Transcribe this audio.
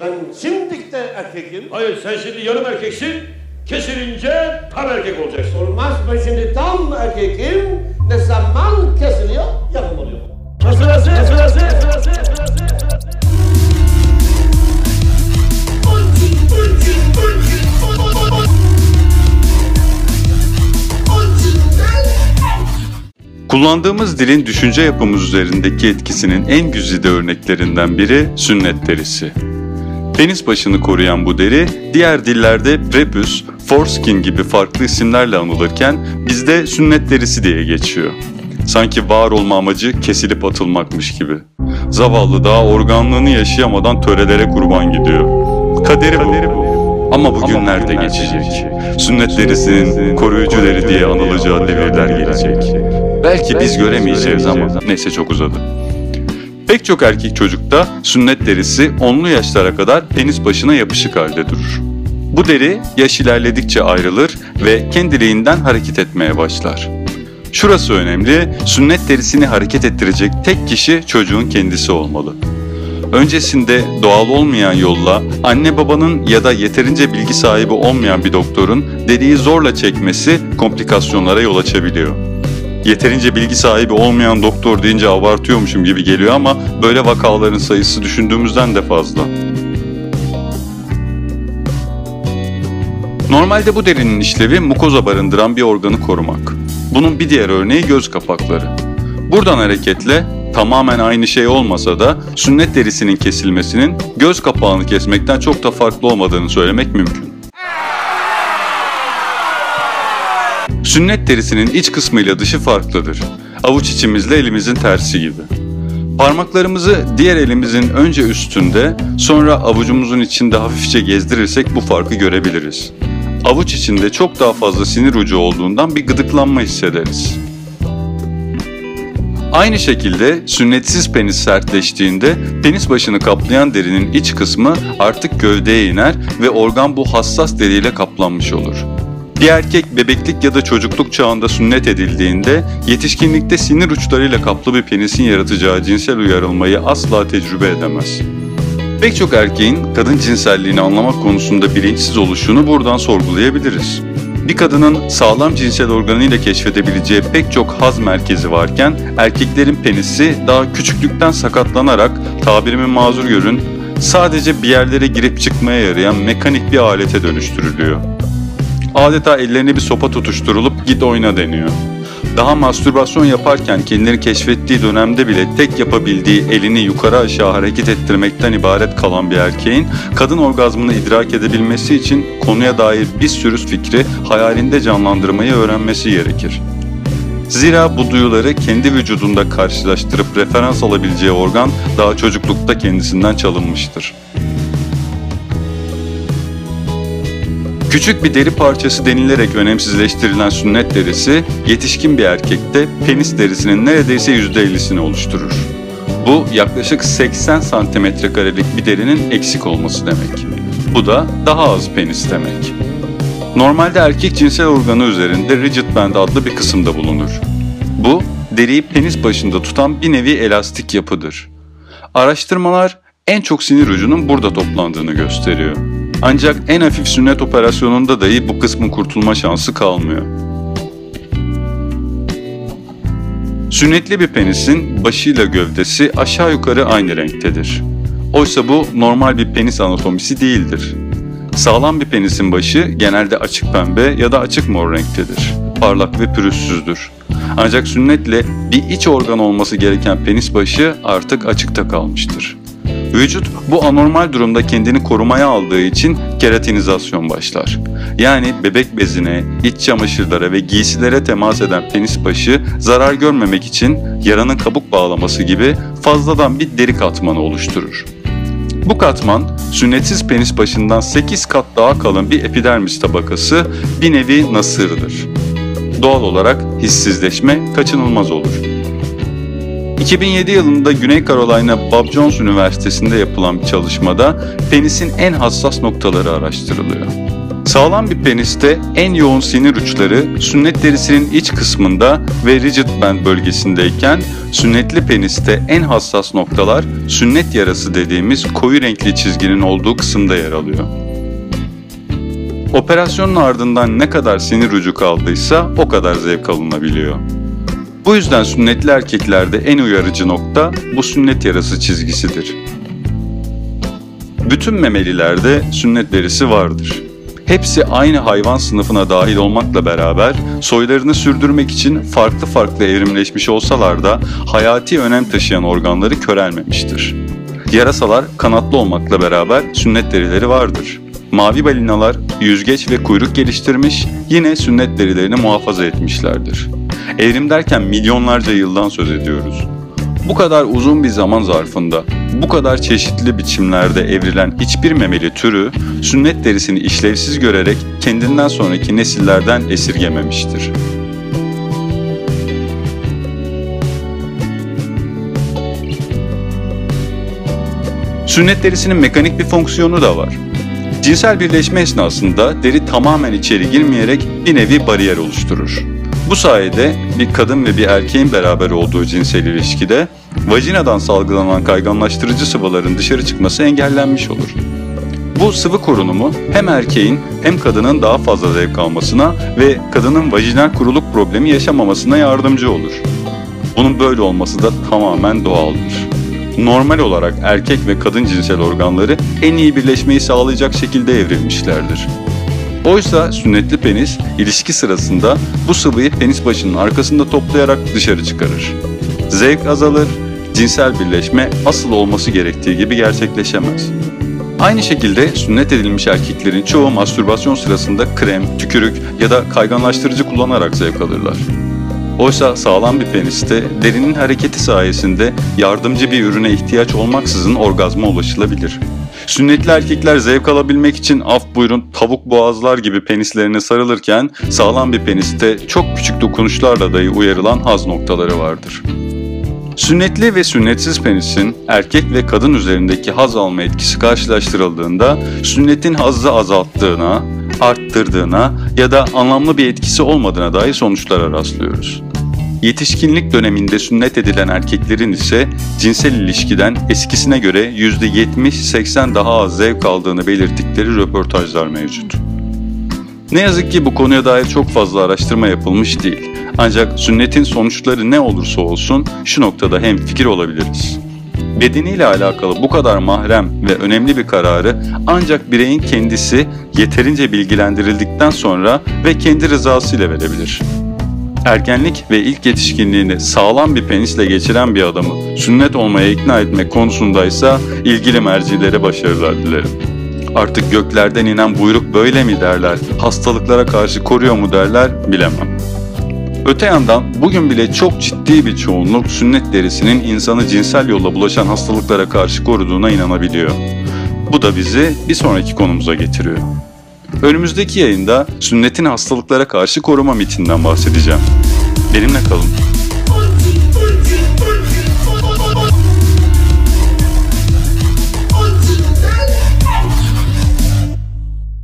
Ben şimdi de erkekim. Hayır sen şimdi yarım erkeksin. Kesilince tam erkek olacaksın. Olmaz ben şimdi tam erkekim. Ne zaman kesiliyor yapım oluyor. Sırası, sırası, sırası. Kullandığımız dilin düşünce yapımız üzerindeki etkisinin en güzide örneklerinden biri sünnet derisi. Penis başını koruyan bu deri diğer dillerde prepuce, foreskin gibi farklı isimlerle anılırken bizde sünnet derisi diye geçiyor. Sanki var olma amacı kesilip atılmakmış gibi. Zavallı daha organlığını yaşayamadan törelere kurban gidiyor. Kaderi bu. Ama bu günler de geçecek. Sünnet derisinin koruyucu deri diye anılacağı devirler gelecek. Belki biz göremeyeceğiz ama neyse çok uzadı. Pek çok erkek çocukta sünnet derisi onlu yaşlara kadar penis başına yapışık halde durur. Bu deri yaş ilerledikçe ayrılır ve kendiliğinden hareket etmeye başlar. Şurası önemli, sünnet derisini hareket ettirecek tek kişi çocuğun kendisi olmalı. Öncesinde doğal olmayan yolla anne babanın ya da yeterince bilgi sahibi olmayan bir doktorun deriyi zorla çekmesi komplikasyonlara yol açabiliyor. Yeterince bilgi sahibi olmayan doktor deyince abartıyormuşum gibi geliyor ama böyle vakaların sayısı düşündüğümüzden de fazla. Normalde bu derinin işlevi mukoza barındıran bir organı korumak. Bunun bir diğer örneği göz kapakları. Buradan hareketle tamamen aynı şey olmasa da sünnet derisinin kesilmesinin göz kapağını kesmekten çok da farklı olmadığını söylemek mümkün. Sünnet derisinin iç kısmıyla dışı farklıdır. Avuç içimizle elimizin tersi gibi. Parmaklarımızı diğer elimizin önce üstünde, sonra avucumuzun içinde hafifçe gezdirirsek bu farkı görebiliriz. Avuç içinde çok daha fazla sinir ucu olduğundan bir gıdıklanma hissederiz. Aynı şekilde sünnetsiz penis sertleştiğinde penis başını kaplayan derinin iç kısmı artık gövdeye iner ve organ bu hassas deriyle kaplanmış olur. Bir erkek bebeklik ya da çocukluk çağında sünnet edildiğinde yetişkinlikte sinir uçlarıyla kaplı bir penisin yaratacağı cinsel uyarılmayı asla tecrübe edemez. Pek çok erkeğin kadın cinselliğini anlamak konusunda bilinçsiz oluşunu buradan sorgulayabiliriz. Bir kadının sağlam cinsel organıyla keşfedebileceği pek çok haz merkezi varken erkeklerin penisi daha küçüklükten sakatlanarak tabirimi mazur görün sadece bir yerlere girip çıkmaya yarayan mekanik bir alete dönüştürülüyor. Adeta ellerine bir sopa tutuşturulup git oyna deniyor. Daha mastürbasyon yaparken kendini keşfettiği dönemde bile tek yapabildiği elini yukarı aşağı hareket ettirmekten ibaret kalan bir erkeğin kadın orgazmını idrak edebilmesi için konuya dair bir sürü fikri hayalinde canlandırmayı öğrenmesi gerekir. Zira bu duyuları kendi vücudunda karşılaştırıp referans alabileceği organ daha çocuklukta kendisinden çalınmıştır. Küçük bir deri parçası denilerek önemsizleştirilen sünnet derisi, yetişkin bir erkekte penis derisinin neredeyse %50'sini oluşturur. Bu yaklaşık 80 santimetre karelik bir derinin eksik olması demek. Bu da daha az penis demek. Normalde erkek cinsel organı üzerinde rigid band adlı bir kısımda bulunur. Bu, deriyi penis başında tutan bir nevi elastik yapıdır. Araştırmalar en çok sinir ucunun burada toplandığını gösteriyor. Ancak en hafif sünnet operasyonunda dahi bu kısmın kurtulma şansı kalmıyor. Sünnetli bir penisin başıyla gövdesi aşağı yukarı aynı renktedir. Oysa bu normal bir penis anatomisi değildir. Sağlam bir penisin başı genelde açık pembe ya da açık mor renktedir. Parlak ve pürüzsüzdür. Ancak sünnetle bir iç organ olması gereken penis başı artık açıkta kalmıştır. Vücut bu anormal durumda kendini korumaya aldığı için keratinizasyon başlar. Yani bebek bezine, iç çamaşırlara ve giysilere temas eden penis başı zarar görmemek için yaranın kabuk bağlaması gibi fazladan bir deri katmanı oluşturur. Bu katman sünnetsiz penis başından 8 kat daha kalın bir epidermis tabakası bir nevi nasırdır. Doğal olarak hissizleşme kaçınılmaz olur. 2007 yılında Güney Carolina Bob Jones Üniversitesi'nde yapılan bir çalışmada penisin en hassas noktaları araştırılıyor. Sağlam bir peniste en yoğun sinir uçları sünnet derisinin iç kısmında ve rigid band bölgesindeyken sünnetli peniste en hassas noktalar sünnet yarası dediğimiz koyu renkli çizginin olduğu kısımda yer alıyor. Operasyonun ardından ne kadar sinir ucu kaldıysa o kadar zevk alınabiliyor. Bu yüzden sünnetli erkeklerde en uyarıcı nokta bu sünnet yarası çizgisidir. Bütün memelilerde sünnet derisi vardır. Hepsi aynı hayvan sınıfına dahil olmakla beraber soylarını sürdürmek için farklı farklı evrimleşmiş olsalar da hayati önem taşıyan organları körelmemiştir. Yarasalar kanatlı olmakla beraber sünnet derileri vardır. Mavi balinalar yüzgeç ve kuyruk geliştirmiş, yine sünnet derilerini muhafaza etmişlerdir. Evrim derken milyonlarca yıldan söz ediyoruz. Bu kadar uzun bir zaman zarfında, bu kadar çeşitli biçimlerde evrilen hiçbir memeli türü sünnet derisini işlevsiz görerek kendinden sonraki nesillerden esirgememiştir. Sünnet derisinin mekanik bir fonksiyonu da var. Cinsel birleşme esnasında deri tamamen içeri girmeyerek bir nevi bariyer oluşturur. Bu sayede bir kadın ve bir erkeğin beraber olduğu cinsel ilişkide vajinadan salgılanan kayganlaştırıcı sıvıların dışarı çıkması engellenmiş olur. Bu sıvı korunumu hem erkeğin hem kadının daha fazla zevk almasına ve kadının vajinal kuruluk problemi yaşamamasına yardımcı olur. Bunun böyle olması da tamamen doğaldır. Normal olarak erkek ve kadın cinsel organları en iyi birleşmeyi sağlayacak şekilde evrilmişlerdir. Oysa sünnetli penis ilişki sırasında bu sıvıyı penis başının arkasında toplayarak dışarı çıkarır. Zevk azalır, cinsel birleşme asıl olması gerektiği gibi gerçekleşemez. Aynı şekilde sünnet edilmiş erkeklerin çoğu mastürbasyon sırasında krem, tükürük ya da kayganlaştırıcı kullanarak zevk alırlar. Oysa sağlam bir peniste derinin hareketi sayesinde yardımcı bir ürüne ihtiyaç olmaksızın orgazma ulaşılabilir. Sünnetli erkekler zevk alabilmek için af buyurun tavuk boğazlar gibi penislerine sarılırken sağlam bir peniste çok küçük dokunuşlarla dahi uyarılan haz noktaları vardır. Sünnetli ve sünnetsiz penisin erkek ve kadın üzerindeki haz alma etkisi karşılaştırıldığında sünnetin hazzı azalttığına, arttırdığına ya da anlamlı bir etkisi olmadığına dair sonuçlara rastlıyoruz. Yetişkinlik döneminde sünnet edilen erkeklerin ise cinsel ilişkiden eskisine göre %70-80 daha az zevk aldığını belirttikleri röportajlar mevcut. Ne yazık ki bu konuya dair çok fazla araştırma yapılmış değil. Ancak sünnetin sonuçları ne olursa olsun şu noktada hem fikir olabiliriz. Bedeniyle alakalı bu kadar mahrem ve önemli bir kararı ancak bireyin kendisi yeterince bilgilendirildikten sonra ve kendi rızasıyla verebilir. Ergenlik ve ilk yetişkinliğini sağlam bir penisle geçiren bir adamı sünnet olmaya ikna etmek konusundaysa ilgili mercilere başarılar dilerim. Artık göklerden inen buyruk böyle mi derler, hastalıklara karşı koruyor mu derler bilemem. Öte yandan bugün bile çok ciddi bir çoğunluk sünnet derisinin insanı cinsel yolla bulaşan hastalıklara karşı koruduğuna inanabiliyor. Bu da bizi bir sonraki konumuza getiriyor. Önümüzdeki yayında sünnetin hastalıklara karşı koruma mitinden bahsedeceğim. Benimle kalın.